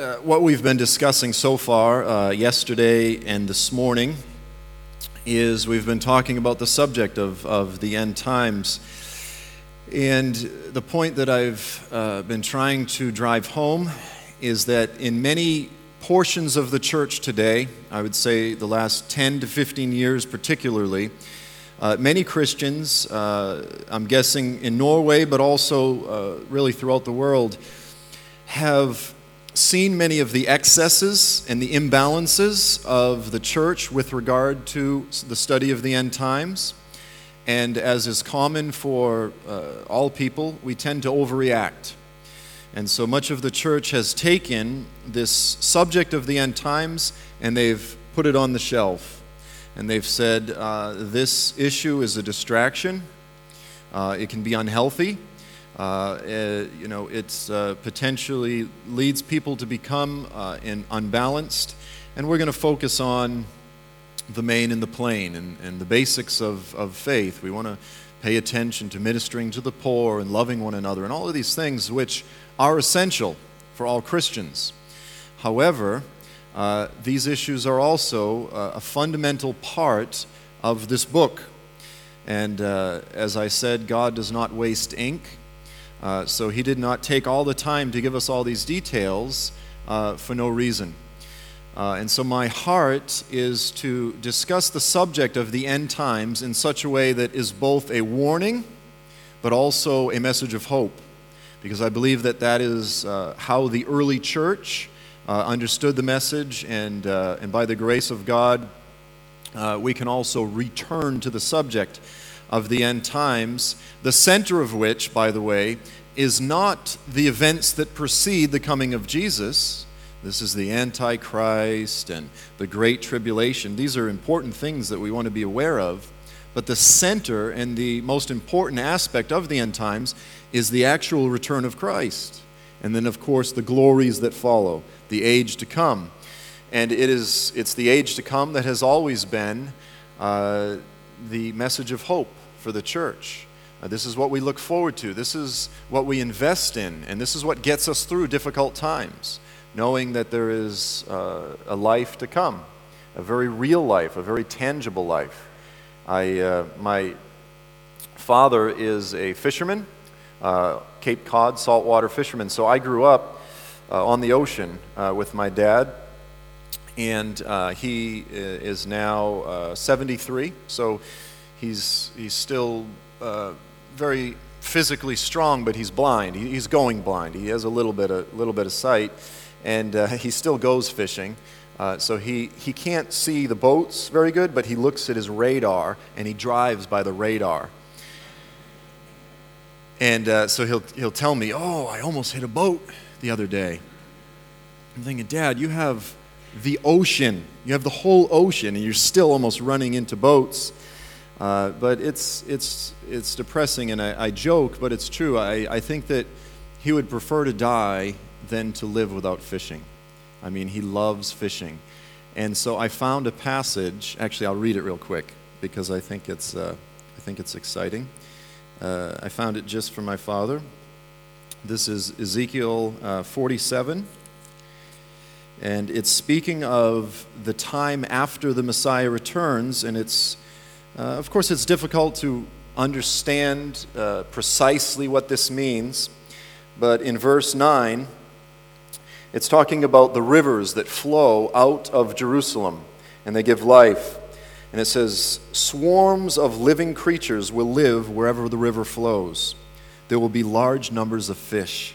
uh, what we've been discussing so far, uh, yesterday and this morning, is we've been talking about the subject of, of the end times. And the point that I've uh, been trying to drive home is that in many portions of the church today, I would say the last 10 to 15 years particularly, uh, many Christians, uh, I'm guessing in Norway, but also uh, really throughout the world, have seen many of the excesses and the imbalances of the church with regard to the study of the end times. And as is common for uh, all people, we tend to overreact. And so much of the church has taken this subject of the end times and they've put it on the shelf. And they've said, uh, this issue is a distraction, uh, it can be unhealthy uh, eh, you know, it uh, potentially leads people to become uh, unbalanced. And we're going to focus on the main and the plain and, and the basics of, of faith. We want to pay attention to ministering to the poor and loving one another and all of these things which are essential for all Christians. However, uh, these issues are also uh, a fundamental part of this book. And uh, as I said, God does not waste ink. Uh, so he did not take all the time to give us all these details uh, for no reason. Uh, and so my heart is to discuss the subject of the end times in such a way that is both a warning but also a message of hope. Because I believe that that is uh, how the early church uh, understood the message, and, and by the grace of God, we can also return to the subject of the end times, the center of which, by the way, is not the events that precede the coming of Jesus. This is the Antichrist and the Great Tribulation. These are important things that we want to be aware of. But the center and the most important aspect of the end times is the actual return of Christ. And then, of course, the glories that follow, the age to come. And it is, it's the age to come that has always been uh, the message of hope for the church. Uh, this is what we look forward to. This is what we invest in. And this is what gets us through difficult times, knowing that there is uh, a life to come, a very real life, a very tangible life. I, uh, my father is a fisherman, uh, Cape Cod saltwater fisherman. So I grew up uh, on the ocean uh, with my dad. And he is now 73. So He's, he's still uh, very physically strong, but he's blind. He, he's going blind. He has a little bit of, little bit of sight, and uh, he still goes fishing. Uh, so he, he can't see the boats very good, but he looks at his radar and he drives by the radar. And uh, so he'll, he'll tell me, Oh, I almost hit a boat the other day. I'm thinking, Dad, you have the ocean. You have the whole ocean, and you're still almost running into boats. Uh, but it's, it's, it's depressing, and I, I joke, but it's true. I, I think that he would prefer to die than to live without fishing. I mean, he loves fishing. And so I found a passage, actually, I'll read it real quick because I think it's, uh, I think it's exciting. Uh, I found it just for my father. This is Ezekiel uh, 47. And it's speaking of the time after the Messiah returns, and it's uh, of course, it's difficult to understand uh, precisely what this means, but in verse 9, it's talking about the rivers that flow out of Jerusalem and they give life. And it says, Swarms of living creatures will live wherever the river flows. There will be large numbers of fish.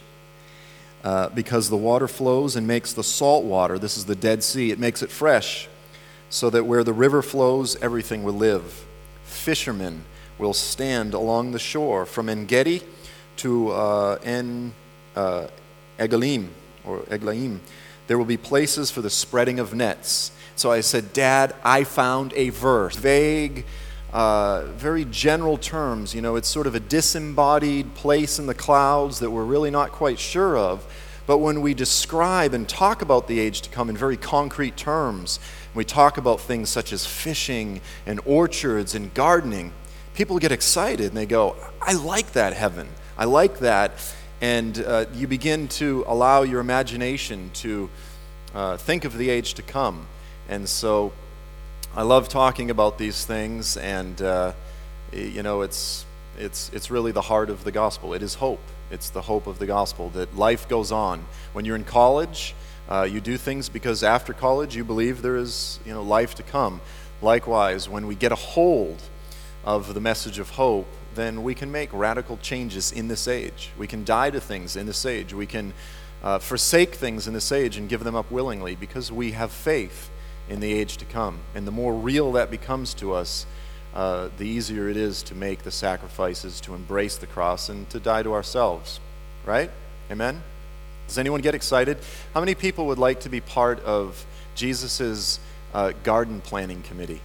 Uh, because the water flows and makes the salt water, this is the Dead Sea, it makes it fresh, so that where the river flows, everything will live fishermen will stand along the shore from En Gedi to uh, En uh, Egalim or Eglaim. There will be places for the spreading of nets. So I said, Dad, I found a verse. Vague, uh, very general terms. You know, it's sort of a disembodied place in the clouds that we're really not quite sure of. But when we describe and talk about the age to come in very concrete terms, we talk about things such as fishing and orchards and gardening, people get excited and they go, I like that heaven. I like that. and uh, you begin to allow your imagination to uh, think of the age to come. And so I love talking about these things, and uh, you know, it's, it's, it's really the heart of the gospel. It is hope. It's the hope of the gospel that life goes on. When you're in college, uh, you do things because after college you believe there is you know, life to come. Likewise, when we get a hold of the message of hope, then we can make radical changes in this age. We can die to things in this age. We can uh, forsake things in this age and give them up willingly because we have faith in the age to come. And the more real that becomes to us, uh, the easier it is to make the sacrifices, to embrace the cross, and to die to ourselves. Right? Amen? Does anyone get excited? How many people would like to be part of Jesus' uh, garden planning committee?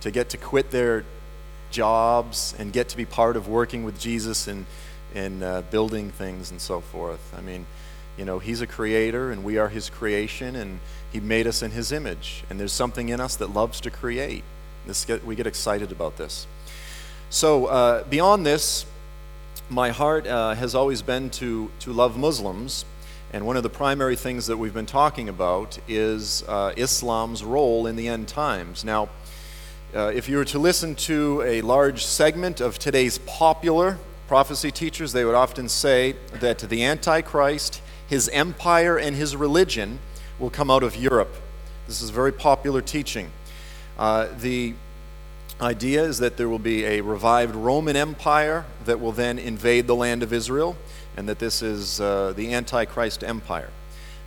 To get to quit their jobs and get to be part of working with Jesus and, and uh, building things and so forth. I mean, you know, He's a creator and we are His creation and He made us in His image. And there's something in us that loves to create. This get, we get excited about this. So, uh, beyond this, my heart uh, has always been to, to love Muslims. And one of the primary things that we've been talking about is uh, Islam's role in the end times. Now, uh, if you were to listen to a large segment of today's popular prophecy teachers, they would often say that the Antichrist, his empire, and his religion will come out of Europe. This is very popular teaching. Uh, the idea is that there will be a revived Roman Empire that will then invade the land of Israel, and that this is uh, the Antichrist empire.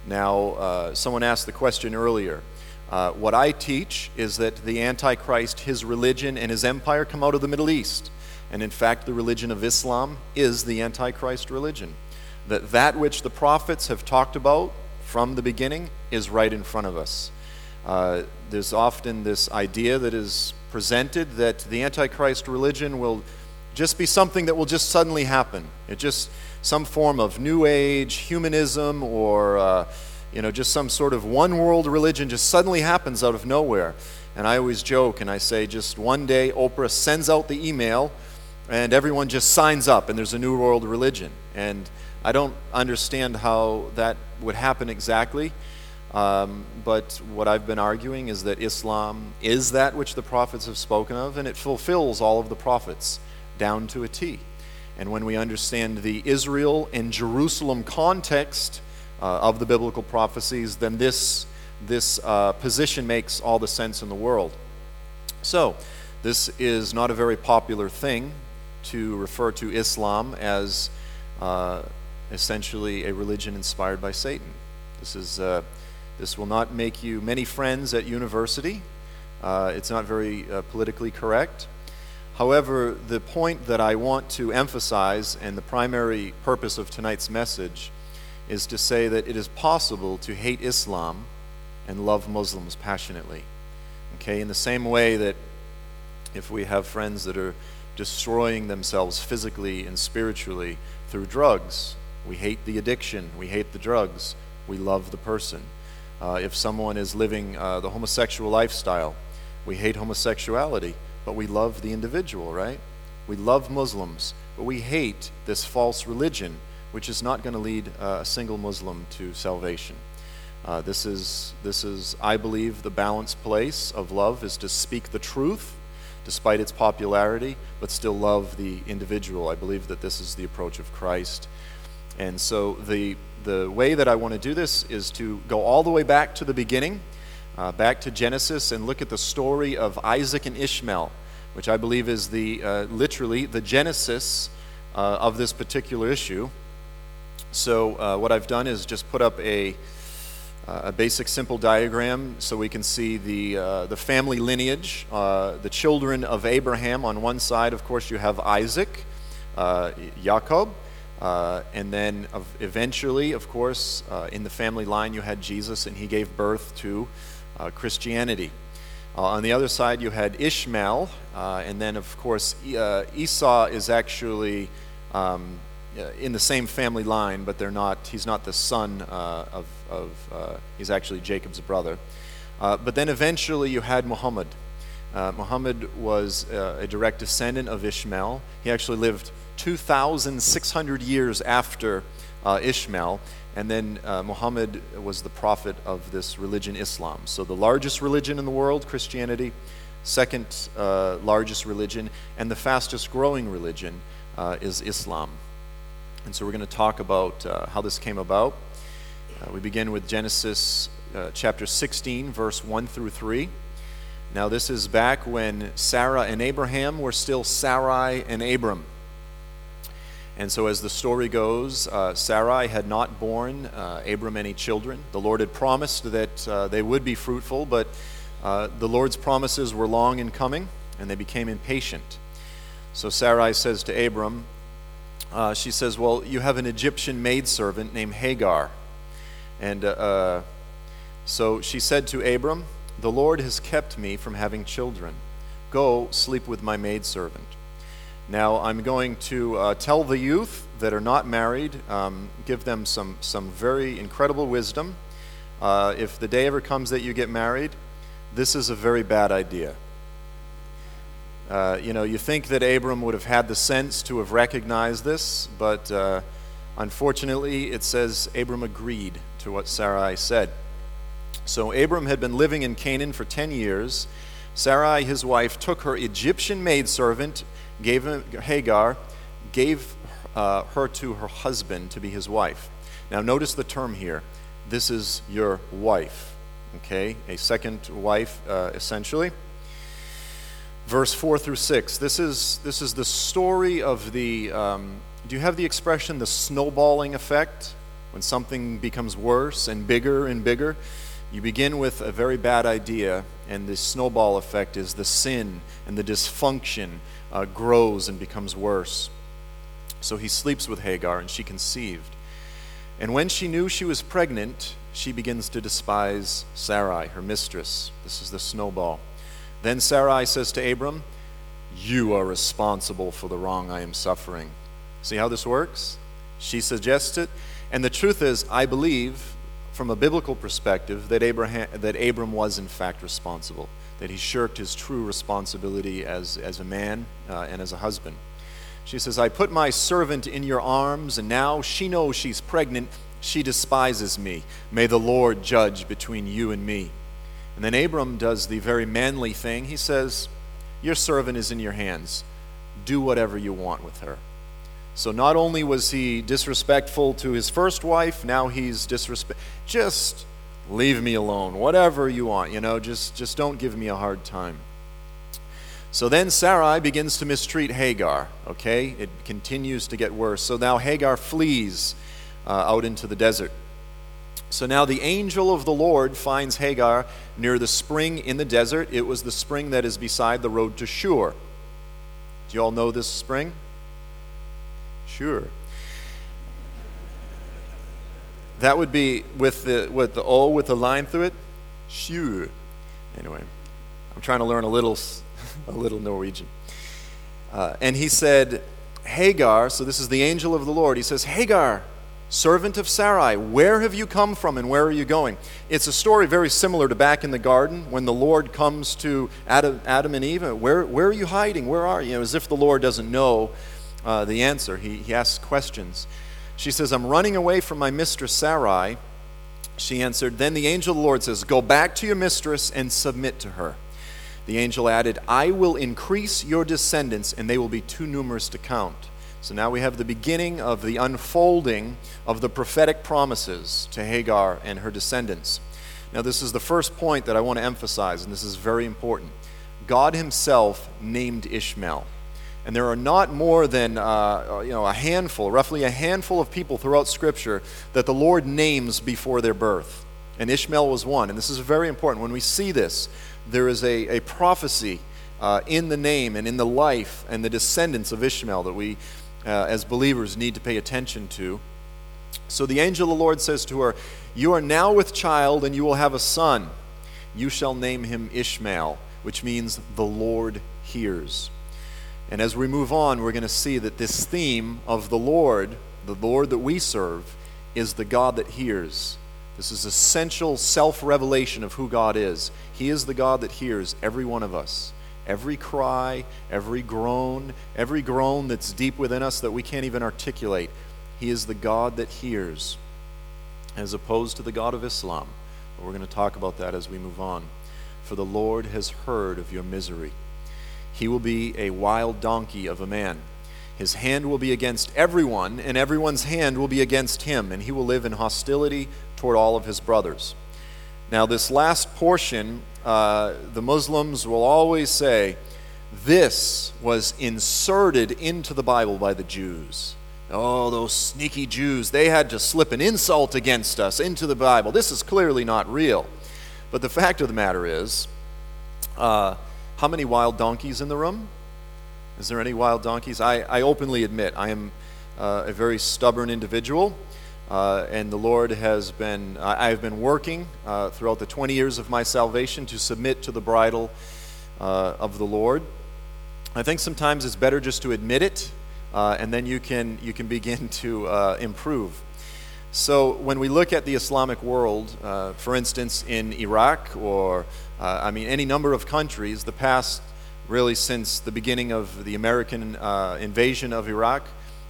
Now, uh, someone asked the question earlier uh, what I teach is that the Antichrist, his religion, and his empire come out of the Middle East. And in fact, the religion of Islam is the Antichrist religion. That that which the prophets have talked about from the beginning is right in front of us. Uh, there's often this idea that is presented that the Antichrist religion will just be something that will just suddenly happen. It just some form of New Age humanism or uh, you know, just some sort of one world religion just suddenly happens out of nowhere. And I always joke and I say, just one day Oprah sends out the email and everyone just signs up and there's a new world religion. And I don't understand how that would happen exactly. Um, but what I've been arguing is that Islam is that which the prophets have spoken of, and it fulfills all of the prophets down to a T. And when we understand the Israel and Jerusalem context, uh, of the biblical prophecies, then this, this uh, position makes all the sense in the world. So, this is not a very popular thing to refer to Islam as uh, essentially a religion inspired by Satan. This, is, uh, this will not make you many friends at university. Uh, it's not very uh, politically correct. However, the point that I want to emphasize and the primary purpose of tonight's message is to say that it is possible to hate Islam and love Muslims passionately. Okay, in the same way that if we have friends that are destroying themselves physically and spiritually through drugs, we hate the addiction, we hate the drugs, we love the person. Uh, if someone is living uh, the homosexual lifestyle, we hate homosexuality, but we love the individual, right? We love Muslims, but we hate this false religion which is not going to lead uh, a single Muslim to salvation. Uh, this, is, this is, I believe, the balanced place of love is to speak the truth despite its popularity, but still love the individual. I believe that this is the approach of Christ. And so the, the way that I want to do this is to go all the way back to the beginning, uh, back to Genesis, and look at the story of Isaac and Ishmael, which I believe is the, uh, literally the genesis uh, of this particular issue. So uh, what I've done is just put up a, uh, a basic simple diagram so we can see the, the family lineage, the children of Abraham. On one side, of course, you have Isaac, Jacob, uh, and then eventually, of course, in the family line, you had Jesus, and he gave birth to Christianity. on the other side, you had Ishmael, and then, of course, Esau is actually um, uh, in the same family line, but they're not. He's not the son uh, of. of uh, he's actually Jacob's brother. Uh, but then eventually you had Muhammad, Uh, Muhammad was uh, a direct descendant of Ishmael. He actually lived 2,600 years after uh, Ishmael, and then uh, Muhammad was the prophet of this religion, Islam. So, the largest religion in the world, Christianity, second uh, largest religion, and the fastest growing religion uh, is Islam. And so, we're going to talk about uh, how this came about. Uh, we begin with Genesis chapter 16, verse 1 through 3. Now, this is back when Sarah and Abraham were still Sarai and Abram. And so, as the story goes, uh, Sarai had not borne uh, Abram any children. The Lord had promised that uh, they would be fruitful, but uh, the Lord's promises were long in coming, and they became impatient. So, Sarai says to Abram, uh, She says, Well, you have an Egyptian maidservant named Hagar. And uh, so she said to Abram, The Lord has kept me from having children. Go sleep with my maidservant. Now, I'm going to uh, tell the youth that are not married, um, give them some, some very incredible wisdom. Uh, if the day ever comes that you get married, this is a very bad idea. Uh, you know, you think that Abram would have had the sense to have recognized this, but uh, unfortunately, it says Abram agreed to what Sarai said. So, Abram had been living in Canaan for 10 years. Sarai, his wife, took her Egyptian maidservant gave him, Hagar gave uh, her to her husband to be his wife. Now, notice the term here. This is your wife, okay? A second wife, uh, essentially. Verse 4 through 6. This is, this is the story of the. Um, do you have the expression the snowballing effect? When something becomes worse and bigger and bigger? You begin with a very bad idea, and the snowball effect is the sin and the dysfunction uh, grows and becomes worse. So he sleeps with Hagar, and she conceived. And when she knew she was pregnant, she begins to despise Sarai, her mistress. This is the snowball. Then Sarai says to Abram, You are responsible for the wrong I am suffering. See how this works? She suggests it. And the truth is, I believe, from a biblical perspective, that, Abraham, that Abram was in fact responsible that he shirked his true responsibility as, as a man uh, and as a husband. She says, I put my servant in your arms, and now she knows she's pregnant. She despises me. May the Lord judge between you and me. And then Abram does the very manly thing. He says, Your servant is in your hands. Do whatever you want with her. So not only was he disrespectful to his first wife, now he's disrespect. Just leave me alone whatever you want you know just just don't give me a hard time. So then sarai begins to mistreat hagar okay? It continues to get worse. So now hagar flees uh, out into the desert. So now the angel of the lord finds hagar near the spring in the desert. It was the spring that is beside the road to shur. Do you all know this spring sure that would be with the with the O with the line through it. Sure. Anyway, I'm trying to learn a little a little Norwegian. Uh, and he said, Hagar, so this is the angel of the Lord. He says, Hagar, servant of Sarai, where have you come from and where are you going? It's a story very similar to back in the garden when the Lord comes to Adam, Adam and Eve. Where, where are you hiding? Where are you? you know, as if the Lord doesn't know uh, the answer. He, he asks questions. She says, I'm running away from my mistress Sarai. She answered, Then the angel of the Lord says, Go back to your mistress and submit to her. The angel added, I will increase your descendants, and they will be too numerous to count. So now we have the beginning of the unfolding of the prophetic promises to Hagar and her descendants. Now, this is the first point that I want to emphasize, and this is very important. God Himself named Ishmael. And there are not more than uh, you know, a handful, roughly a handful of people throughout Scripture that the Lord names before their birth. And Ishmael was one. And this is very important. When we see this, there is a, a prophecy uh, in the name and in the life and the descendants of Ishmael that we, uh, as believers, need to pay attention to. So the angel of the Lord says to her, You are now with child, and you will have a son. You shall name him Ishmael, which means the Lord hears. And as we move on, we're going to see that this theme of the Lord, the Lord that we serve, is the God that hears. This is essential self revelation of who God is. He is the God that hears every one of us. every cry, every groan, every groan that's deep within us that we can't even articulate. He is the God that hears, as opposed to the God of Islam. We're going to talk about that as we move on. For the Lord has heard of your misery. He will be a wild donkey of a man. His hand will be against everyone, and everyone's hand will be against him, and he will live in hostility toward all of his brothers. Now, this last portion, uh, the Muslims will always say, this was inserted into the Bible by the Jews. Oh, those sneaky Jews, they had to slip an insult against us into the Bible. This is clearly not real. But the fact of the matter is, uh, how many wild donkeys in the room? Is there any wild donkeys? I, I openly admit I am uh, a very stubborn individual, uh, and the Lord has been, I have been working uh, throughout the 20 years of my salvation to submit to the bridle uh, of the Lord. I think sometimes it's better just to admit it, uh, and then you can, you can begin to uh, improve. So, when we look at the Islamic world, for instance, in Iraq or, I mean, any number of countries, the past really since the beginning of the American uh, invasion of Iraq.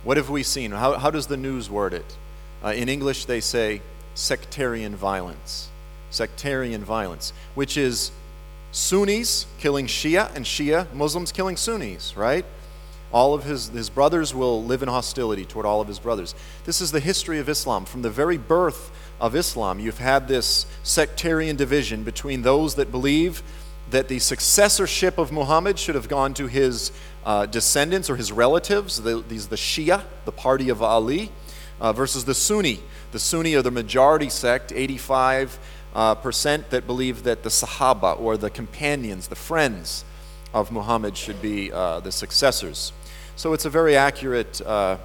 What have we seen? How, how does the news word it? Uh, in English, they say sectarian violence. Sectarian violence, which is Sunnis killing Shia and Shia Muslims killing Sunnis, right? All of his, his brothers will live in hostility toward all of his brothers. This is the history of Islam. From the very birth of Islam, you've had this sectarian division between those that believe that the successorship of Muhammad should have gone to his uh, descendants or his relatives. The, these the Shia, the party of Ali, uh, versus the Sunni. The Sunni are the majority sect, 85 uh, percent that believe that the Sahaba or the companions, the friends of Muhammad, should be uh, the successors. So it's a very accurate, uh,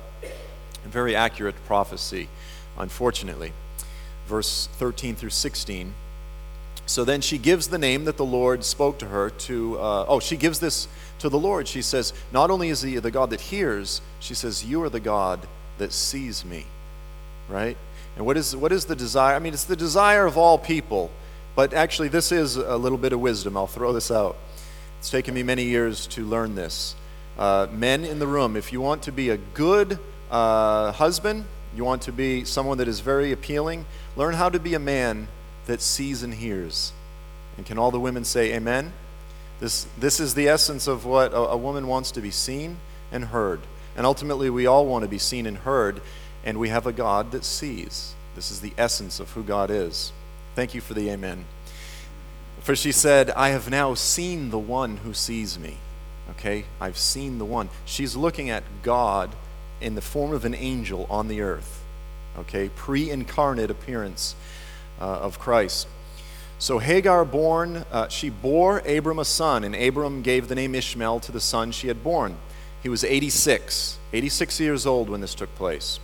very accurate prophecy, unfortunately. Verse 13 through 16. So then she gives the name that the Lord spoke to her to, uh, oh, she gives this to the Lord. She says, Not only is he the God that hears, she says, You are the God that sees me. Right? And what is, what is the desire? I mean, it's the desire of all people, but actually, this is a little bit of wisdom. I'll throw this out. It's taken me many years to learn this. Uh, men in the room, if you want to be a good uh, husband, you want to be someone that is very appealing, learn how to be a man that sees and hears. And can all the women say amen? This, this is the essence of what a, a woman wants to be seen and heard. And ultimately, we all want to be seen and heard, and we have a God that sees. This is the essence of who God is. Thank you for the amen. For she said, I have now seen the one who sees me. Okay? I've seen the one. She's looking at God in the form of an angel on the earth. Okay? Pre incarnate appearance uh, of Christ. So Hagar born, uh, she bore Abram a son, and Abram gave the name Ishmael to the son she had born. He was 86, 86 years old when this took place.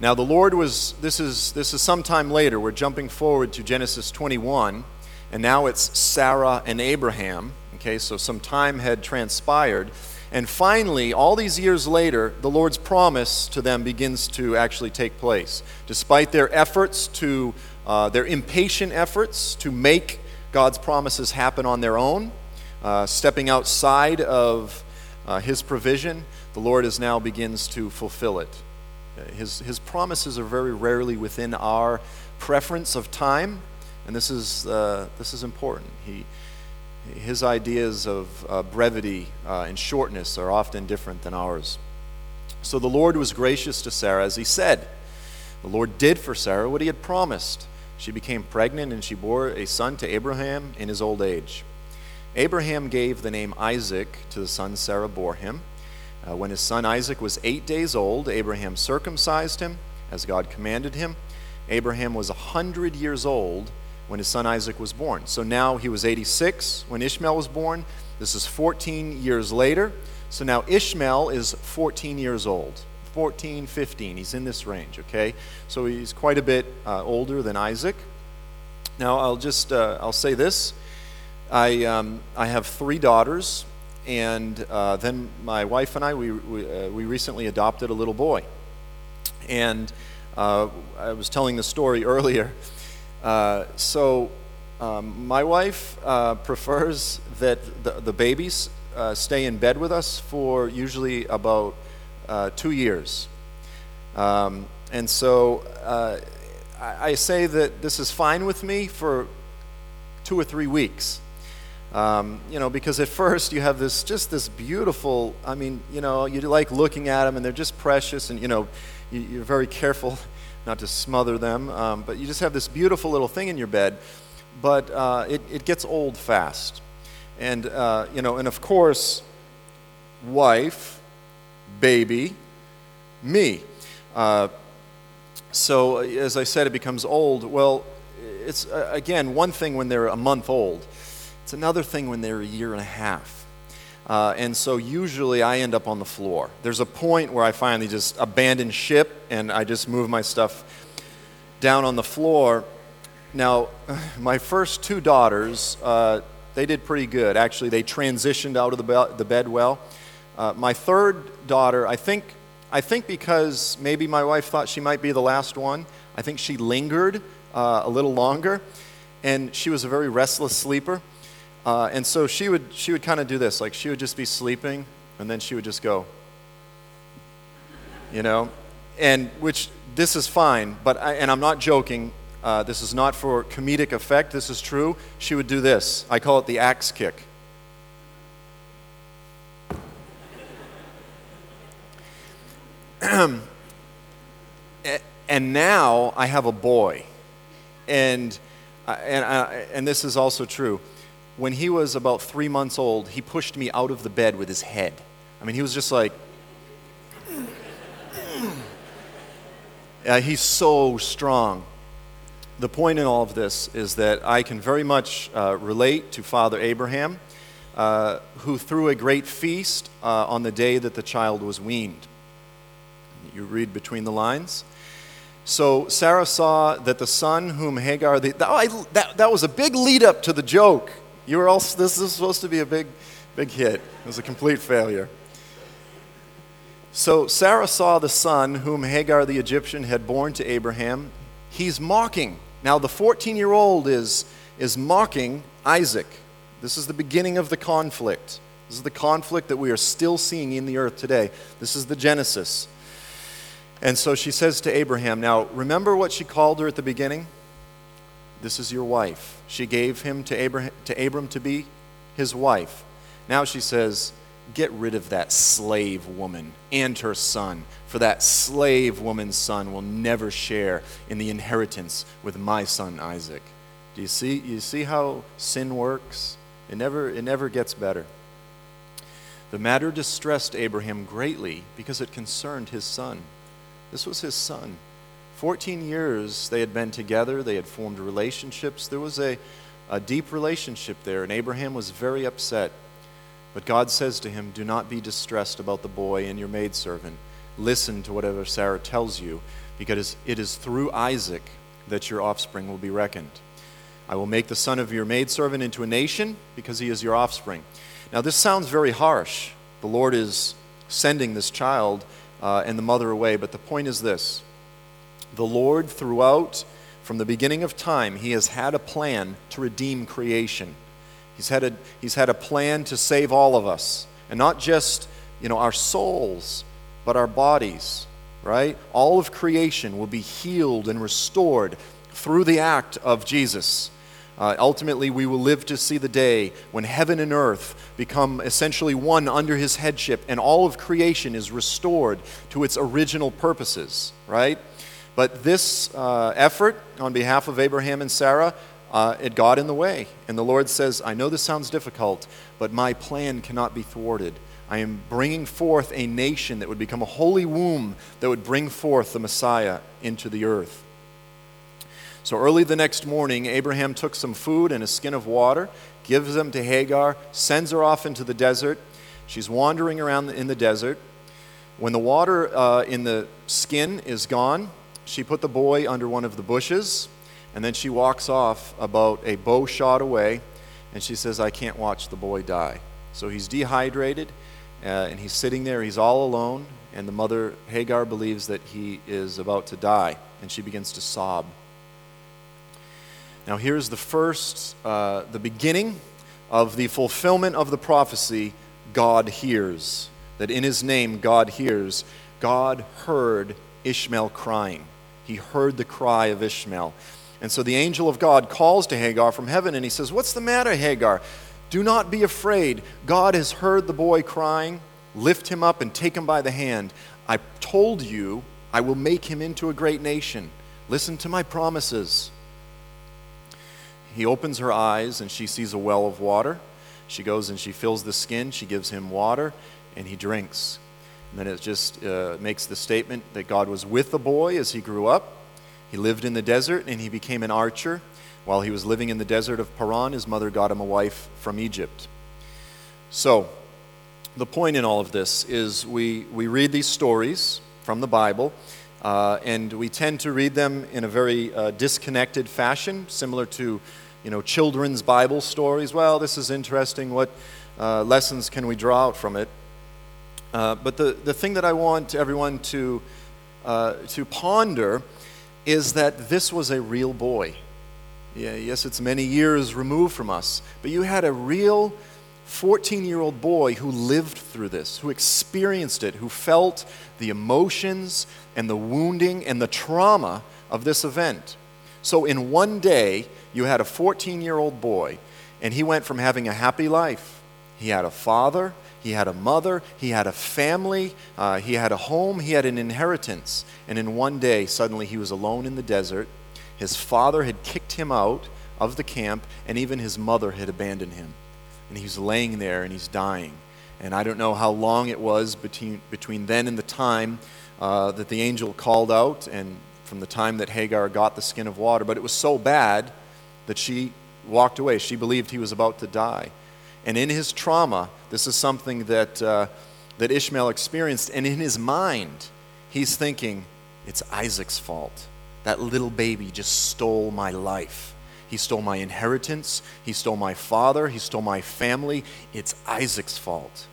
Now the Lord was, this is, this is sometime later, we're jumping forward to Genesis 21, and now it's Sarah and Abraham. Okay, so some time had transpired. And finally, all these years later, the Lord's promise to them begins to actually take place. Despite their efforts to, uh, their impatient efforts to make God's promises happen on their own, uh, stepping outside of uh, His provision, the Lord is now begins to fulfill it. His, his promises are very rarely within our preference of time, and this is, uh, this is important. He, his ideas of uh, brevity uh, and shortness are often different than ours. So the Lord was gracious to Sarah as he said. The Lord did for Sarah what he had promised. She became pregnant and she bore a son to Abraham in his old age. Abraham gave the name Isaac to the son Sarah bore him. Uh, when his son Isaac was eight days old, Abraham circumcised him as God commanded him. Abraham was a hundred years old when his son Isaac was born. So now he was 86 when Ishmael was born. This is 14 years later. So now Ishmael is 14 years old. 14, 15. He's in this range, okay? So he's quite a bit uh, older than Isaac. Now I'll just uh, I'll say this. I um, I have three daughters, and uh, then my wife and I we we, uh, we recently adopted a little boy. And uh, I was telling the story earlier. Uh, so Um, my wife uh, prefers that the, the babies uh, stay in bed with us for usually about uh, two years. Um, and so uh, I, I, say that this is fine with me for two or three weeks. Um, you know, because at first you have this just this beautiful. I mean, you know, you like looking at them, and they're just precious, and you know, you, are very careful not to smother them. Um, but you just have this beautiful little thing in your bed, but uh, it, it gets old fast, and uh, you know, and of course, wife, baby, me. Uh, so as I said, it becomes old. Well, it's uh, again one thing when they're a month old it's another thing when they're a year and a half. Uh, and so usually I end up on the floor. There's a point where I finally just abandon ship and I just move my stuff down on the floor. Now, my first two daughters, uh, they did pretty good. Actually, they transitioned out of the, be- the bed well. Uh, my third daughter, I think, I think because maybe my wife thought she might be the last one, I think she lingered uh, a little longer. And she was a very restless sleeper. Uh, and so she would, she would kind of do this. Like she would just be sleeping, and then she would just go, you know? And which, this is fine, but, I, and I'm not joking. Uh, this is not for comedic effect. This is true. She would do this. I call it the axe kick. and now I have a boy. And, uh, and, uh, and this is also true when he was about three months old, he pushed me out of the bed with his head. I mean, he was just like, uh, he's so strong. The point in all of this is that I can very much uh, relate to Father Abraham, uh, who threw a great feast uh, on the day that the child was weaned. You read between the lines. So Sarah saw that the son whom Hagar, the, oh, I, that, that was a big lead up to the joke. You were all, this is supposed to be a big, big hit. It was a complete failure. So Sarah saw the son whom Hagar the Egyptian had borne to Abraham. He's mocking. Now, the 14 year old is, is mocking Isaac. This is the beginning of the conflict. This is the conflict that we are still seeing in the earth today. This is the Genesis. And so she says to Abraham, Now, remember what she called her at the beginning? This is your wife. She gave him to Abraham, to Abram to be his wife. Now she says, Get rid of that slave woman and her son, for that slave woman's son will never share in the inheritance with my son Isaac. Do you see, you see how sin works? It never, it never gets better. The matter distressed Abraham greatly because it concerned his son. This was his son. 14 years they had been together, they had formed relationships. There was a, a deep relationship there, and Abraham was very upset. But God says to him, Do not be distressed about the boy and your maidservant. Listen to whatever Sarah tells you, because it is through Isaac that your offspring will be reckoned. I will make the son of your maidservant into a nation, because he is your offspring. Now, this sounds very harsh. The Lord is sending this child uh, and the mother away, but the point is this the Lord, throughout, from the beginning of time, He has had a plan to redeem creation. He's had a, he's had a plan to save all of us, and not just you know, our souls, but our bodies, right? All of creation will be healed and restored through the act of Jesus. Uh, ultimately, we will live to see the day when heaven and earth become essentially one under his headship, and all of creation is restored to its original purposes, right? But this uh, effort on behalf of Abraham and Sarah, uh, it got in the way. And the Lord says, I know this sounds difficult, but my plan cannot be thwarted. I am bringing forth a nation that would become a holy womb that would bring forth the Messiah into the earth. So early the next morning, Abraham took some food and a skin of water, gives them to Hagar, sends her off into the desert. She's wandering around in the desert. When the water uh, in the skin is gone, she put the boy under one of the bushes, and then she walks off about a bow shot away, and she says, I can't watch the boy die. So he's dehydrated, uh, and he's sitting there, he's all alone, and the mother, Hagar, believes that he is about to die, and she begins to sob. Now, here's the first, uh, the beginning of the fulfillment of the prophecy God hears. That in his name, God hears. God heard Ishmael crying. He heard the cry of Ishmael. And so the angel of God calls to Hagar from heaven and he says, What's the matter, Hagar? Do not be afraid. God has heard the boy crying. Lift him up and take him by the hand. I told you I will make him into a great nation. Listen to my promises. He opens her eyes and she sees a well of water. She goes and she fills the skin. She gives him water and he drinks. And then it just uh, makes the statement that God was with the boy as he grew up. He lived in the desert and he became an archer. While he was living in the desert of Paran, his mother got him a wife from Egypt. So, the point in all of this is we, we read these stories from the Bible, uh, and we tend to read them in a very uh, disconnected fashion, similar to you know, children's Bible stories. Well, this is interesting. What uh, lessons can we draw out from it? Uh, but the, the thing that I want everyone to, uh, to ponder is that this was a real boy. Yeah, yes, it's many years removed from us, but you had a real 14 year old boy who lived through this, who experienced it, who felt the emotions and the wounding and the trauma of this event. So, in one day, you had a 14 year old boy, and he went from having a happy life. He had a father, he had a mother, he had a family, uh, he had a home, he had an inheritance. And in one day, suddenly he was alone in the desert. His father had kicked him out of the camp, and even his mother had abandoned him. And he's laying there and he's dying. And I don't know how long it was between, between then and the time uh, that the angel called out, and from the time that Hagar got the skin of water, but it was so bad that she walked away. She believed he was about to die. And in his trauma, this is something that, uh, that Ishmael experienced. And in his mind, he's thinking, it's Isaac's fault. That little baby just stole my life. He stole my inheritance. He stole my father. He stole my family. It's Isaac's fault.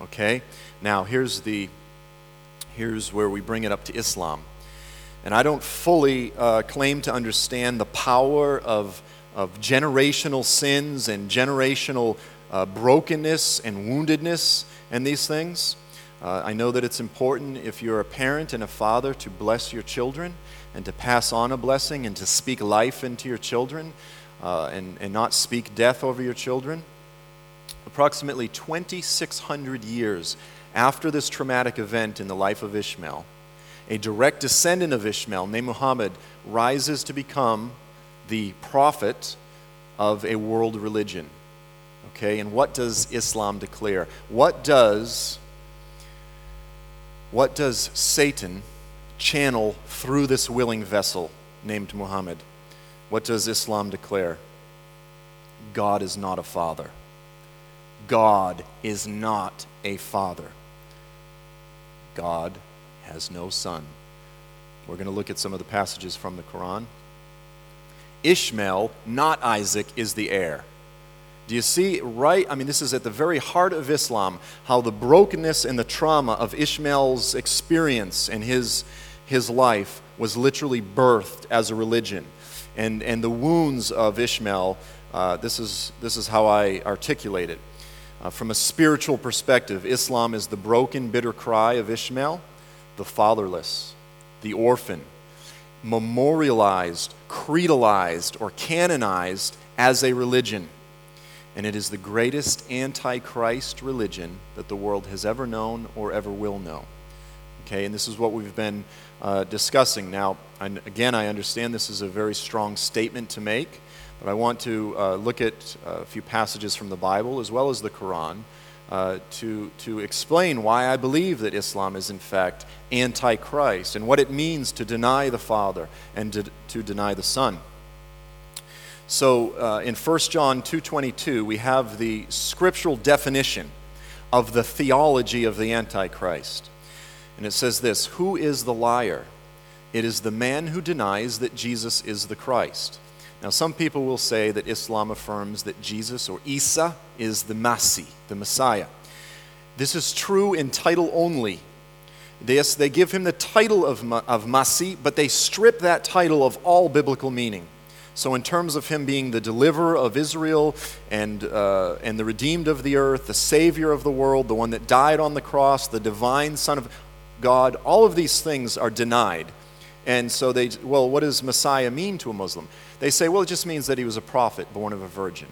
Okay? Now, here's, the, here's where we bring it up to Islam. And I don't fully uh, claim to understand the power of, of generational sins and generational uh, brokenness and woundedness and these things. Uh, I know that it's important if you're a parent and a father to bless your children and to pass on a blessing and to speak life into your children uh, and, and not speak death over your children. Approximately 2,600 years after this traumatic event in the life of Ishmael, a direct descendant of Ishmael named Muhammad rises to become the prophet of a world religion. Okay, and what does Islam declare? What does what does Satan channel through this willing vessel named Muhammad? What does Islam declare? God is not a father. God is not a father. God has no son. We're going to look at some of the passages from the Quran. Ishmael, not Isaac, is the heir. Do you see right? I mean, this is at the very heart of Islam how the brokenness and the trauma of Ishmael's experience and his, his life was literally birthed as a religion. And, and the wounds of Ishmael, uh, this, is, this is how I articulate it. Uh, from a spiritual perspective, Islam is the broken, bitter cry of Ishmael, the fatherless, the orphan, memorialized, creedalized, or canonized as a religion and it is the greatest antichrist religion that the world has ever known or ever will know. Okay, and this is what we've been uh, discussing. Now, and again, I understand this is a very strong statement to make, but I want to uh, look at a few passages from the Bible as well as the Quran uh, to, to explain why I believe that Islam is, in fact, antichrist and what it means to deny the Father and to, to deny the Son. So uh, in 1 John 2:22 we have the scriptural definition of the theology of the antichrist. And it says this, who is the liar? It is the man who denies that Jesus is the Christ. Now some people will say that Islam affirms that Jesus or Isa is the Masih, the Messiah. This is true in title only. Yes, they give him the title of, of Masih, but they strip that title of all biblical meaning. So, in terms of him being the deliverer of Israel and, uh, and the redeemed of the earth, the savior of the world, the one that died on the cross, the divine Son of God, all of these things are denied. And so they, well, what does Messiah mean to a Muslim? They say, well, it just means that he was a prophet born of a virgin.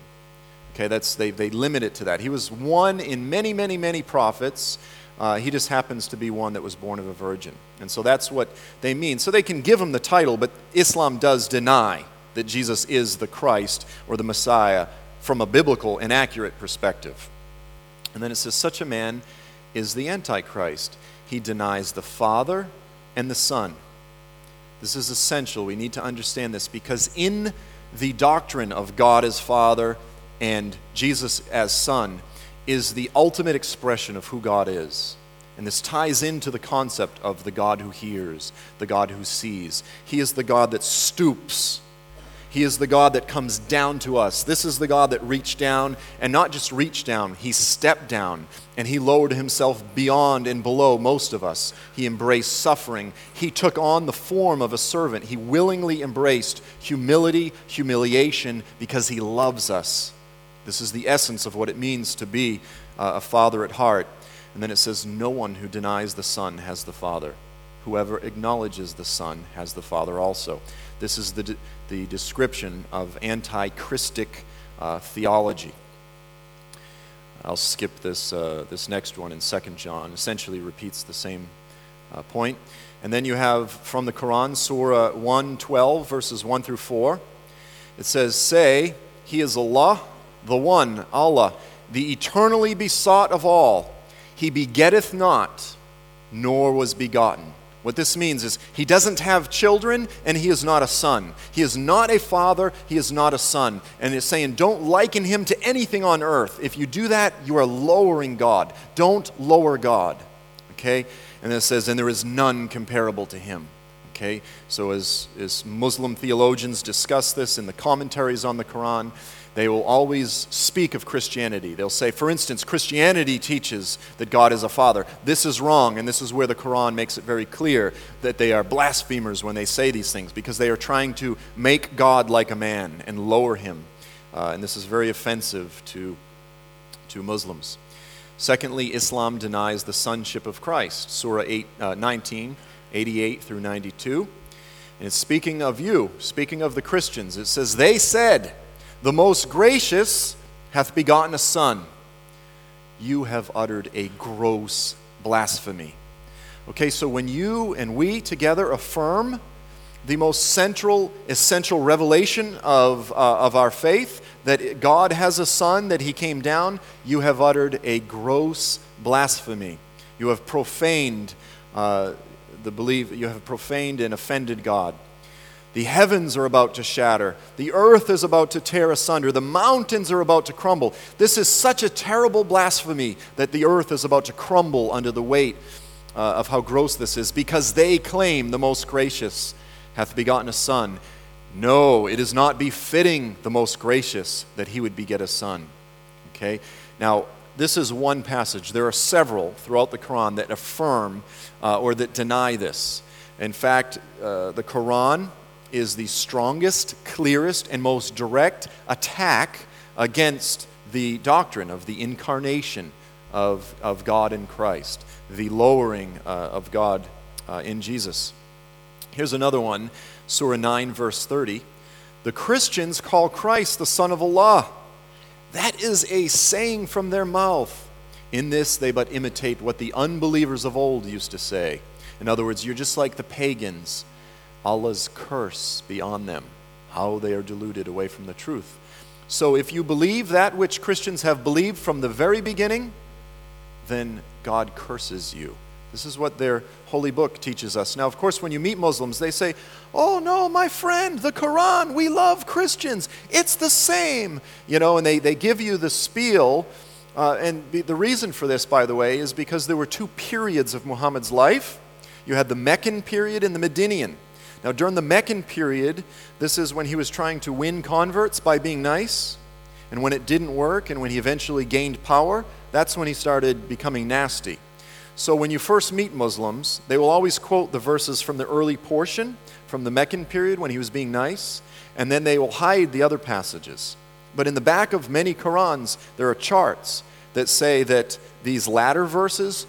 Okay, that's, they, they limit it to that. He was one in many, many, many prophets. Uh, he just happens to be one that was born of a virgin. And so that's what they mean. So they can give him the title, but Islam does deny that Jesus is the Christ or the Messiah from a biblical and accurate perspective. And then it says, such a man is the Antichrist. He denies the Father and the Son. This is essential. We need to understand this because in the doctrine of God as Father and Jesus as Son is the ultimate expression of who God is. And this ties into the concept of the God who hears, the God who sees. He is the God that stoops he is the God that comes down to us. This is the God that reached down, and not just reached down, he stepped down and he lowered himself beyond and below most of us. He embraced suffering. He took on the form of a servant. He willingly embraced humility, humiliation, because he loves us. This is the essence of what it means to be uh, a father at heart. And then it says, No one who denies the Son has the Father. Whoever acknowledges the Son has the Father also. This is the, the description of anti Christic uh, theology. I'll skip this, uh, this next one in 2 John. Essentially repeats the same uh, point. And then you have from the Quran, Surah 112, verses 1 through 4. It says, Say, He is Allah, the One, Allah, the eternally besought of all. He begetteth not, nor was begotten. What this means is he doesn't have children and he is not a son. He is not a father, he is not a son. And it's saying, don't liken him to anything on earth. If you do that, you are lowering God. Don't lower God. Okay? And it says, and there is none comparable to him. Okay? So as, as Muslim theologians discuss this in the commentaries on the Quran, they will always speak of Christianity. They'll say, for instance, Christianity teaches that God is a father. This is wrong, and this is where the Quran makes it very clear that they are blasphemers when they say these things because they are trying to make God like a man and lower him. Uh, and this is very offensive to, to Muslims. Secondly, Islam denies the sonship of Christ. Surah 8, uh, 19, 88 through 92. And it's speaking of you, speaking of the Christians. It says, They said, the most gracious hath begotten a son. You have uttered a gross blasphemy. Okay, so when you and we together affirm the most central, essential revelation of, uh, of our faith, that God has a son, that he came down, you have uttered a gross blasphemy. You have profaned uh, the belief, you have profaned and offended God. The heavens are about to shatter. The earth is about to tear asunder. The mountains are about to crumble. This is such a terrible blasphemy that the earth is about to crumble under the weight uh, of how gross this is because they claim the most gracious hath begotten a son. No, it is not befitting the most gracious that he would beget a son. Okay? Now, this is one passage. There are several throughout the Quran that affirm uh, or that deny this. In fact, uh, the Quran is the strongest, clearest, and most direct attack against the doctrine of the incarnation of, of God in Christ, the lowering uh, of God uh, in Jesus. Here's another one Surah 9, verse 30. The Christians call Christ the Son of Allah. That is a saying from their mouth. In this, they but imitate what the unbelievers of old used to say. In other words, you're just like the pagans Allah's curse be on them, how they are deluded away from the truth. So if you believe that which Christians have believed from the very beginning, then God curses you. This is what their holy book teaches us. Now, of course, when you meet Muslims, they say, Oh, no, my friend, the Quran, we love Christians. It's the same. You know, and they, they give you the spiel. Uh, and the reason for this, by the way, is because there were two periods of Muhammad's life. You had the Meccan period and the Medinian. Now, during the Meccan period, this is when he was trying to win converts by being nice. And when it didn't work and when he eventually gained power, that's when he started becoming nasty. So when you first meet Muslims, they will always quote the verses from the early portion, from the Meccan period when he was being nice, and then they will hide the other passages. But in the back of many Qurans, there are charts that say that these latter verses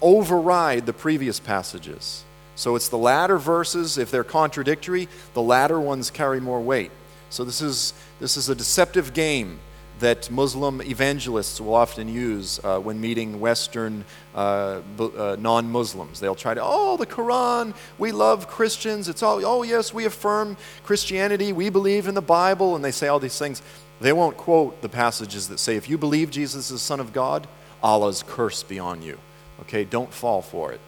override the previous passages. So it's the latter verses, if they're contradictory, the latter ones carry more weight. So this is, this is a deceptive game that Muslim evangelists will often use uh, when meeting Western uh, uh, non Muslims. They'll try to, oh, the Quran, we love Christians. It's all, oh, yes, we affirm Christianity, we believe in the Bible, and they say all these things. They won't quote the passages that say, if you believe Jesus is the Son of God, Allah's curse be on you. Okay, don't fall for it.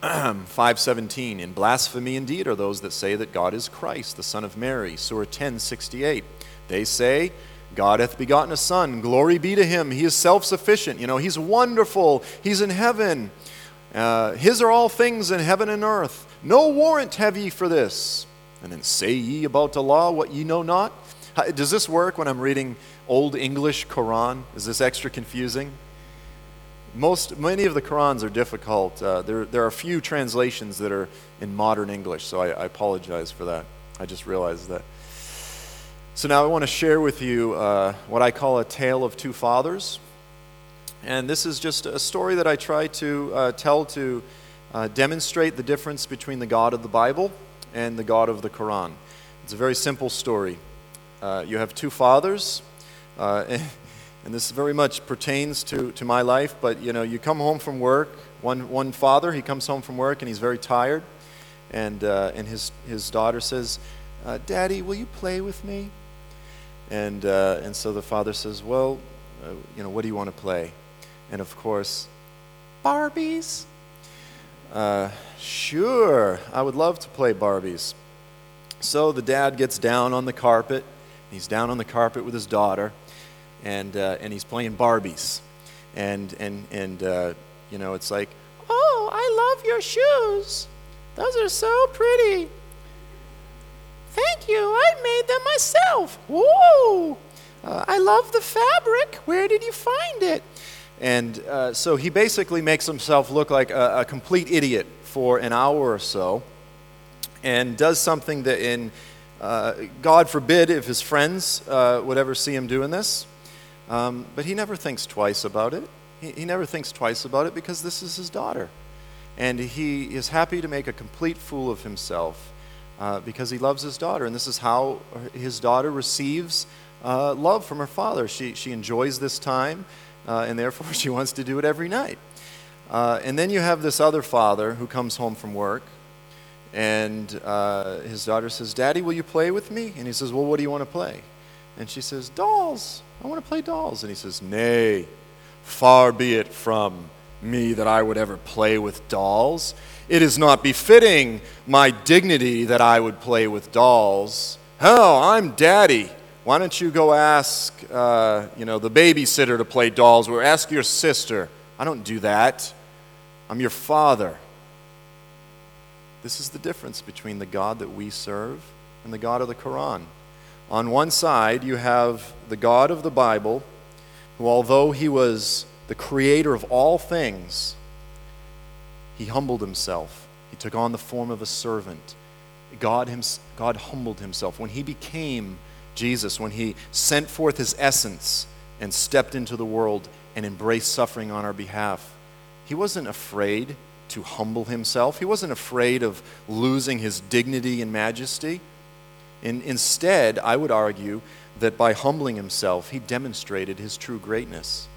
517 in blasphemy indeed are those that say that god is christ the son of mary surah 1068 they say God hath begotten a son. Glory be to him. He is self sufficient. You know, he's wonderful. He's in heaven. Uh, his are all things in heaven and earth. No warrant have ye for this. And then say ye about Allah what ye know not. Does this work when I'm reading Old English Quran? Is this extra confusing? Most, many of the Qurans are difficult. Uh, there, there are a few translations that are in modern English, so I, I apologize for that. I just realized that. So now I want to share with you uh, what I call a tale of two fathers. And this is just a story that I try to uh, tell to uh, demonstrate the difference between the God of the Bible and the God of the Quran. It's a very simple story. Uh, you have two fathers, uh, and this very much pertains to, to my life, but you know, you come home from work, one, one father, he comes home from work and he's very tired, and, uh, and his, his daughter says, Daddy, will you play with me? And, uh, and so the father says, Well, uh, you know, what do you want to play? And of course, Barbies. Uh, sure, I would love to play Barbies. So the dad gets down on the carpet. He's down on the carpet with his daughter, and, uh, and he's playing Barbies. And, and, and uh, you know, it's like, Oh, I love your shoes. Those are so pretty. Thank you, I made them myself. Whoa! Uh, I love the fabric. Where did you find it? And uh, so he basically makes himself look like a, a, complete idiot for an hour or so and does something that, in uh, God forbid, if his friends uh, would ever see him doing this. Um, but he never thinks twice about it. He, he never thinks twice about it because this is his daughter. And he is happy to make a complete fool of himself uh, because he loves his daughter. And this is how his daughter receives uh, love from her father. She, she enjoys this time, uh, and therefore she wants to do it every night. Uh, and then you have this other father who comes home from work, and uh, his daughter says, Daddy, will you play with me? And he says, Well, what do you want to play? And she says, Dolls. I want to play dolls. And he says, Nay, far be it from me that I would ever play with dolls. It is not befitting my dignity that I would play with dolls. Hell, I'm daddy. Why don't you go ask, uh, you know, the babysitter to play dolls, or ask your sister? I don't do that. I'm your father. This is the difference between the God that we serve and the God of the Quran. On one side, you have the God of the Bible, who, although he was the creator of all things, he humbled himself. He took on the form of a servant. God, God humbled himself. When he became Jesus, when he sent forth his essence and stepped into the world and embraced suffering on our behalf, he wasn't afraid to humble himself. He wasn't afraid of losing his dignity and majesty. In, instead, I would argue that by humbling himself, he demonstrated his true greatness.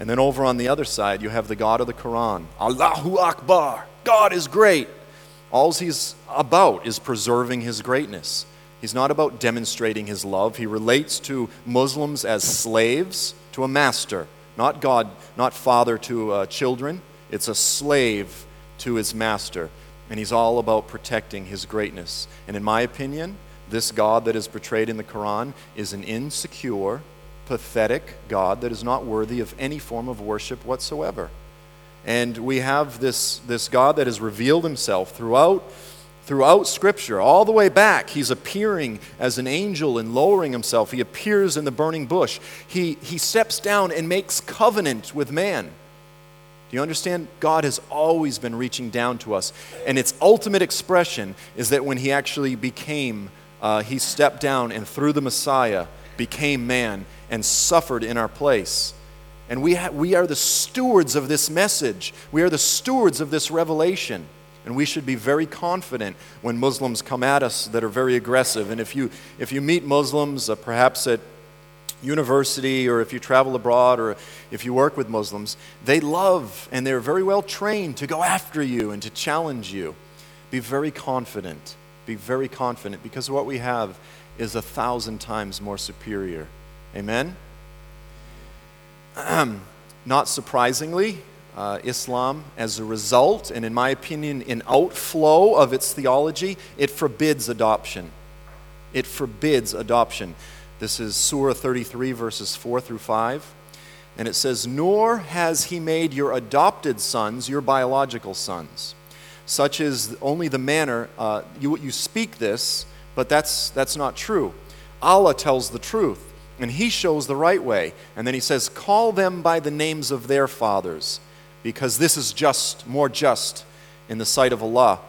And then over on the other side, you have the God of the Quran Allahu Akbar. God is great. All he's about is preserving his greatness. He's not about demonstrating his love. He relates to Muslims as slaves to a master, not God, not father to uh, children. It's a slave to his master. And he's all about protecting his greatness. And in my opinion, this God that is portrayed in the Quran is an insecure, pathetic God that is not worthy of any form of worship whatsoever. And we have this, this God that has revealed himself throughout, throughout Scripture, all the way back. He's appearing as an angel and lowering himself. He appears in the burning bush. He, he steps down and makes covenant with man. Do you understand? God has always been reaching down to us. And its ultimate expression is that when He actually became, uh, He stepped down and through the Messiah became man and suffered in our place. And we, ha- we are the stewards of this message. We are the stewards of this revelation. And we should be very confident when Muslims come at us that are very aggressive. And if you, if you meet Muslims, uh, perhaps at university or if you travel abroad or if you work with Muslims, they love and they're very well trained to go after you and to challenge you. Be very confident. Be very confident because what we have is a thousand times more superior. Amen? Not surprisingly, uh, Islam, as a result, and in my opinion, an outflow of its theology, it forbids adoption. It forbids adoption. This is Surah 33, verses 4 through 5. And it says, Nor has he made your adopted sons your biological sons. Such is only the manner, uh, you, you speak this, but that's, that's not true. Allah tells the truth, and he shows the right way. And then he says, Call them by the names of their fathers, because this is just, more just in the sight of Allah.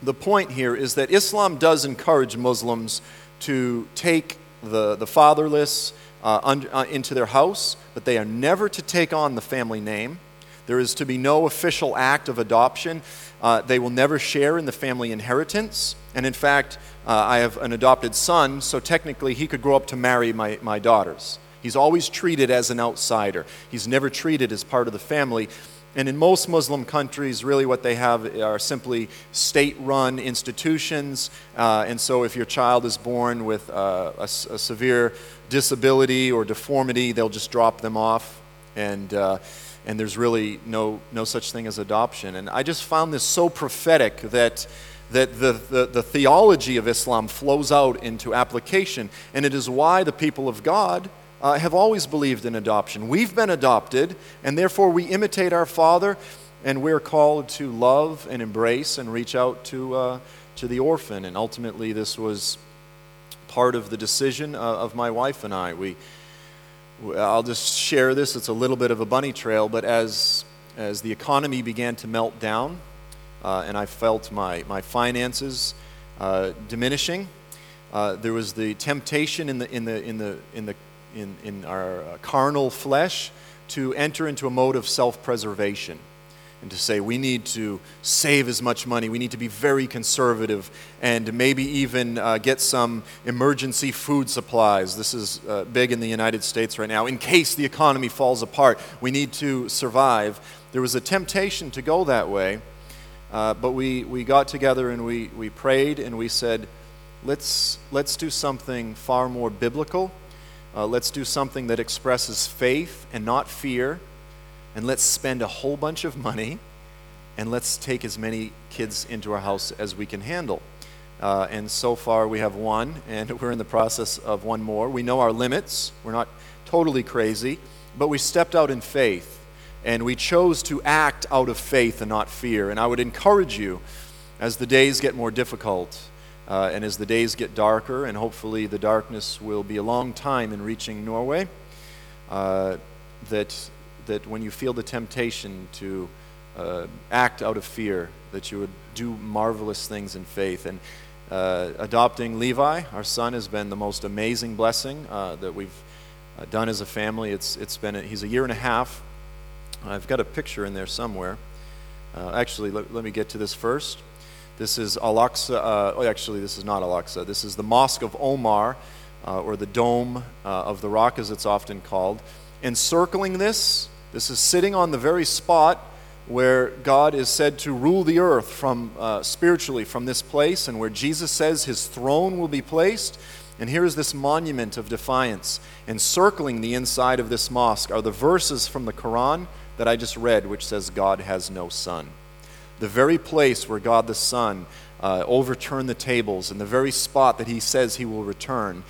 The point here is that Islam does encourage Muslims to take the, the fatherless uh, un, uh, into their house, but they are never to take on the family name. There is to be no official act of adoption. Uh, they will never share in the family inheritance. And in fact, uh, I have an adopted son, so technically he could grow up to marry my, my daughters. He's always treated as an outsider, he's never treated as part of the family. And in most Muslim countries, really what they have are simply state run institutions. Uh, and so if your child is born with uh, a, a, severe disability or deformity, they'll just drop them off. And, uh, and there's really no, no such thing as adoption. And I just found this so prophetic that, that the, the, the theology of Islam flows out into application. And it is why the people of God uh, have always believed in adoption. We've been adopted, and therefore we imitate our Father, and we're called to love and embrace and reach out to, uh, to the orphan. And ultimately, this was part of the decision uh, of my wife and I. We, I'll just share this, it's a little bit of a bunny trail, but as, as the economy began to melt down, uh, and I felt my, my finances uh, diminishing, uh, there was the temptation in the, in the, in the, in the in, in our uh, carnal flesh to enter into a mode of self preservation and to say we need to save as much money, we need to be very conservative, and maybe even uh, get some emergency food supplies. This is uh, big in the United States right now. In case the economy falls apart, we need to survive. There was a temptation to go that way, uh, but we, we got together and we, we prayed and we said, let's, let's do something far more biblical uh, let's do something that expresses faith and not fear. And let's spend a whole bunch of money. And let's take as many kids into our house as we can handle. Uh, and so far we have one, and we're in the process of one more. We know our limits. We're not totally crazy, but we stepped out in faith. And we chose to act out of faith and not fear. And I would encourage you, as the days get more difficult, uh, and as the days get darker, and hopefully the darkness will be a long time in reaching Norway, uh, that, that when you feel the temptation to uh, act out of fear, that you would do marvelous things in faith. And uh, adopting Levi, our son, has been the most amazing blessing uh, that we've uh, done as a family. It's, it's been a, he's a year and a half. I've got a picture in there somewhere. actually, let, let me get to this first. This is Al-Aqsa, uh, oh, actually, this is not Al-Aqsa. This is the Mosque of Omar, uh, or the Dome uh, of the Rock, as it's often called. Encircling this, this is sitting on the very spot where God is said to rule the earth from uh, spiritually from this place, and where Jesus says his throne will be placed. And here is this monument of defiance. Encircling the inside of this mosque are the verses from the Quran that I just read, which says, God has no son the very place where God the Son uh, overturned the tables, and the very spot that he says he will return,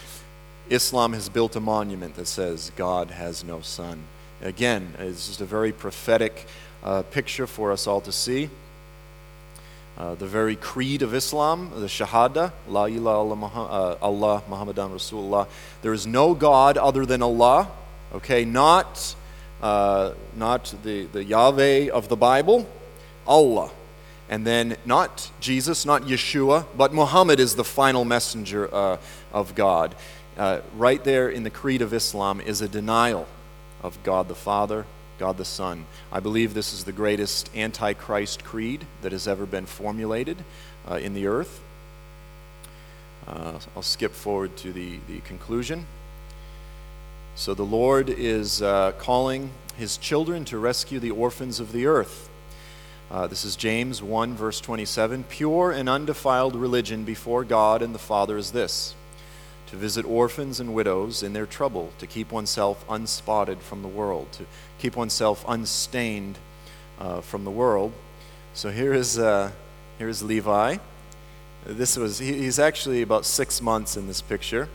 Islam has built a monument that says, God has no son. Again, it's just a very prophetic uh, picture for us all to see. Uh, the very creed of Islam, the Shahada, La ilaha uh, Allah Muhammadan Rasulullah. There is no God other than Allah, okay? Not uh, not the, the Yahweh of the Bible, Allah. And then not Jesus, not Yeshua, but Muhammad is the final messenger uh, of God. Uh, right there in the creed of Islam is a denial of God the Father, God the Son. I believe this is the greatest antichrist creed that has ever been formulated uh, in the earth. Uh, I'll skip forward to the, the conclusion. So the Lord is uh, calling his children to rescue the orphans of the earth. Uh, this is James 1, verse 27. Pure and undefiled religion before God and the Father is this to visit orphans and widows in their trouble, to keep oneself unspotted from the world, to keep oneself unstained uh, from the world. So here is, uh, here is Levi. This was, he, he's actually about six months in this picture.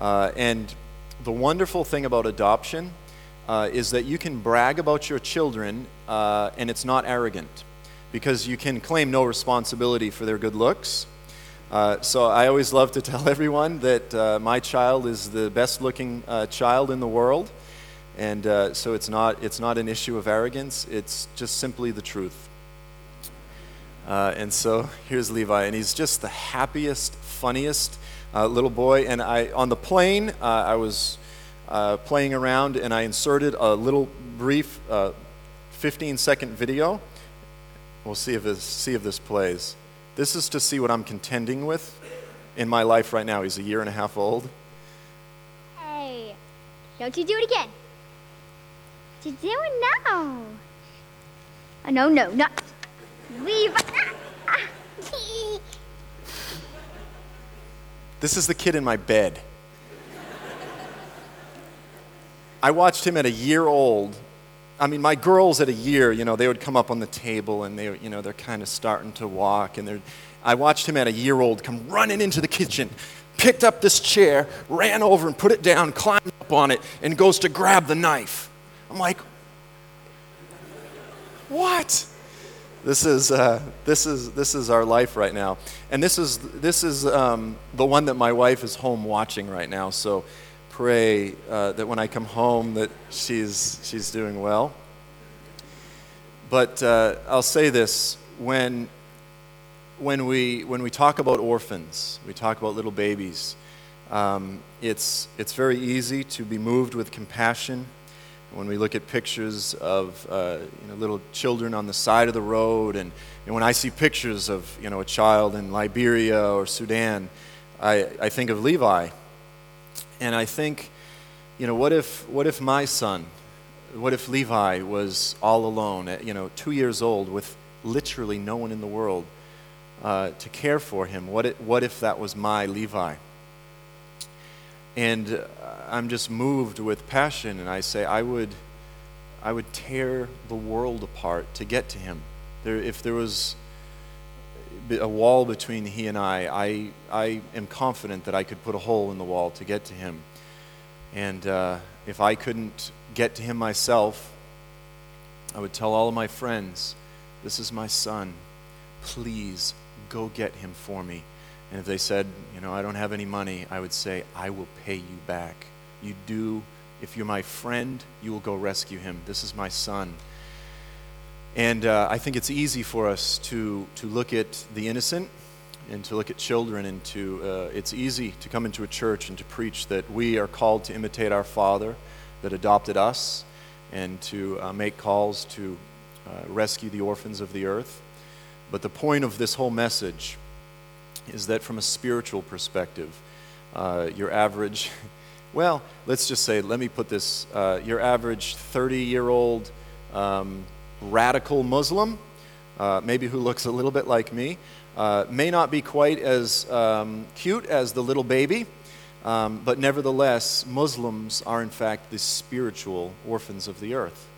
Uh, and the wonderful thing about adoption uh, is that you can brag about your children uh, and it's not arrogant because you can claim no responsibility for their good looks. Uh, so I always love to tell everyone that uh, my child is the best looking uh, child in the world. And uh, so it's not, it's not an issue of arrogance, it's just simply the truth. Uh, and so here's Levi, and he's just the happiest, funniest little boy. And I, on the plane, I was playing around, and I inserted a little brief uh, 15 second video. We'll see if this, see if this plays. This is to see what I'm contending with in my life right now. He's a year and a half old. Hey, don't you do it again. What you doing now? Oh, no, no, no. Leave. This is the kid in my bed. I watched him at a year old. I mean, my girls at a year, you know, they would come up on the table and they, you know, they're kind of starting to walk. And they're, I watched him at a year old come running into the kitchen, picked up this chair, ran over and put it down, climbed up on it, and goes to grab the knife. I'm like, what? This is, uh, this, is, this is our life right now. And this is, this is um, the one that my wife is home watching right now. So pray uh, that when I come home that she's, she's doing well. But uh, I'll say this, when, when, we, when we talk about orphans, we talk about little babies, um, it's, it's very easy to be moved with compassion when we look at pictures of uh, you know, little children on the side of the road, and, and when I see pictures of you know, a child in Liberia or Sudan, I, I think of Levi. And I think, you know, what if, what if my son, what if Levi was all alone, at, you know, two years old, with literally no one in the world uh, to care for him? What, it, what if that was my Levi? And uh, I'm just moved with passion, and I say, I would, I would tear the world apart to get to him. There, if there was a wall between he and I, I, I am confident that I could put a hole in the wall to get to him. And uh, if I couldn't get to him myself, I would tell all of my friends, This is my son. Please go get him for me. And if they said, you know, I don't have any money, I would say, I will pay you back. You do. If you're my friend, you will go rescue him. This is my son. And uh, I think it's easy for us to, to look at the innocent and to look at children, and to, uh, it's easy to come into a church and to preach that we are called to imitate our Father that adopted us and to uh, make calls to uh, rescue the orphans of the earth. But the point of this whole message is that from a spiritual perspective, uh, your average, well, let's just say, let me put this uh, your average 30 year old um, radical Muslim, uh, maybe who looks a little bit like me, uh, may not be quite as um, cute as the little baby. Um, but nevertheless, Muslims are in fact the spiritual orphans of the earth.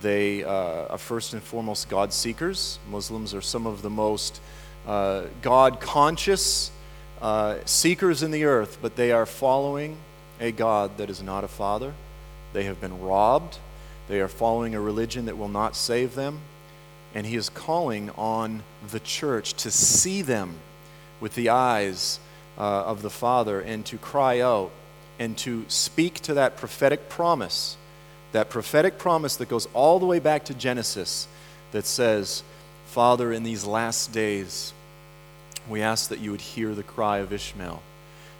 They uh, are first and foremost God seekers. Muslims are some of the most uh, God conscious uh, seekers in the earth, but they are following a God that is not a father. They have been robbed. They are following a religion that will not save them. And He is calling on the church to see them with the eyes uh, of the Father and to cry out and to speak to that prophetic promise that prophetic promise that goes all the way back to Genesis that says, Father, in these last days, we ask that you would hear the cry of Ishmael,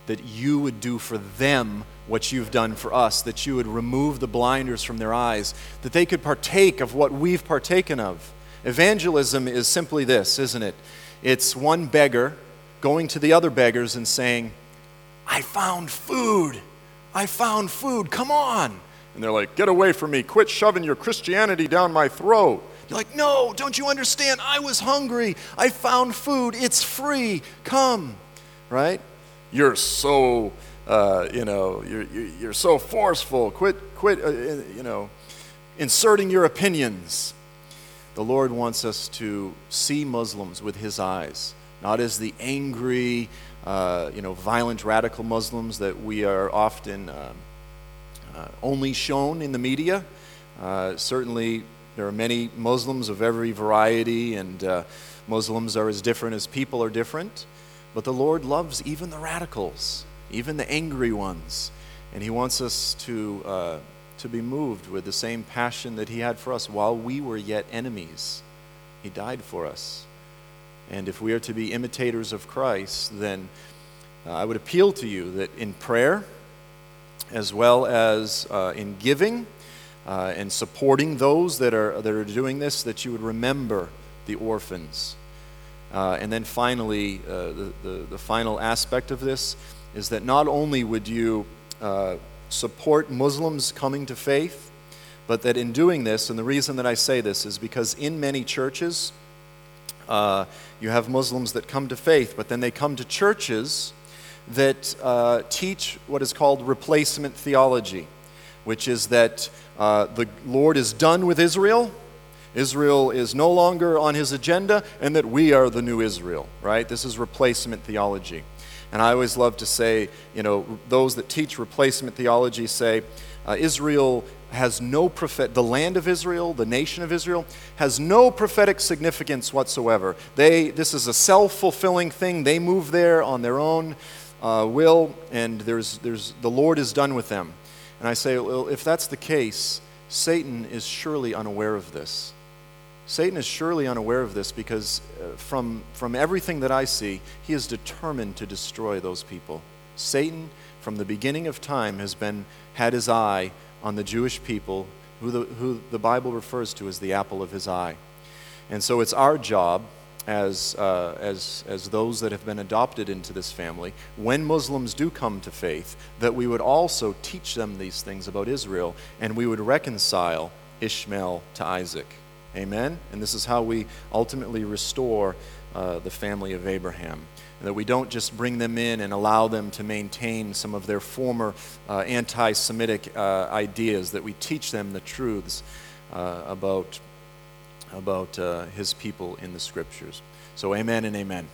that you would do for them what you've done for us, that you would remove the blinders from their eyes, that they could partake of what we've partaken of. Evangelism is simply this, isn't it? It's one beggar going to the other beggars and saying, I found food. I found food. Come on. And they're like, Get away from me. Quit shoving your Christianity down my throat. You're like, No, don't you understand? I was hungry. I found food. It's free. Come. Right? You're so, uh, you know, you're, you're so forceful. Quit, quit, uh, you know, inserting your opinions. The Lord wants us to see Muslims with His eyes, not as the angry, uh, you know, violent radical Muslims that we are often uh, uh, only shown in the media. Uh, certainly, there are many Muslims of every variety, and Muslims are as different as people are different. But the Lord loves even the radicals, even the angry ones. And He wants us to, uh, to be moved with the same passion that He had for us while we were yet enemies. He died for us. And if we are to be imitators of Christ, then uh, I would appeal to you that in prayer, as well as uh, in giving uh, and supporting those that are, that are doing this, that you would remember the orphans. Uh, and then finally, uh, the, the, the, final aspect of this is that not only would you uh, support Muslims coming to faith, but that in doing this, and the reason that I say this is because in many churches, uh, you have Muslims that come to faith, but then they come to churches that uh, teach what is called replacement theology, which is that uh, the Lord is done with Israel. Israel is no longer on his agenda, and that we are the new Israel, right? This is replacement theology. And I always love to say, you know, those that teach replacement theology say uh, Israel has no prophet, the land of Israel, the nation of Israel, has no prophetic significance whatsoever. They, this is a self fulfilling thing. They move there on their own uh, will, and there's, there's, the Lord is done with them. And I say, well, if that's the case, Satan is surely unaware of this. Satan is surely unaware of this because uh, from, from everything that I see, he is determined to destroy those people. Satan, from the beginning of time, has been, had his eye on the Jewish people, who the, who the Bible refers to as the apple of his eye. And so it's our job as, uh, as, as those that have been adopted into this family, when Muslims do come to faith, that we would also teach them these things about Israel and we would reconcile Ishmael to Isaac. Amen? And this is how we ultimately restore uh, the family of Abraham. And that we don't just bring them in and allow them to maintain some of their former uh, anti Semitic uh, ideas, that we teach them the truths uh, about about uh, his people in the scriptures. So, amen and amen.